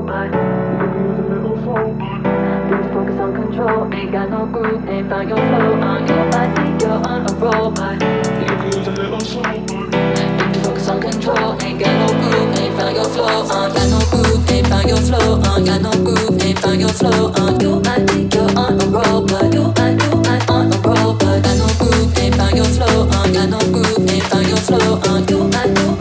slow, but maybe it's a little slow. Lose focus on control, ain't got no groove, ain't find your flow on your body. You're on a roll, but maybe it's a little slow. Lose focus on control, ain't got no groove, ain't find your flow on. Got no groove, ain't find your flow on. Got no groove, ain't find your flow on. You might think you're on a roll, but you might, you might on a roll, but got no groove, ain't find your flow on. Got no groove, ain't find your flow on. You might, you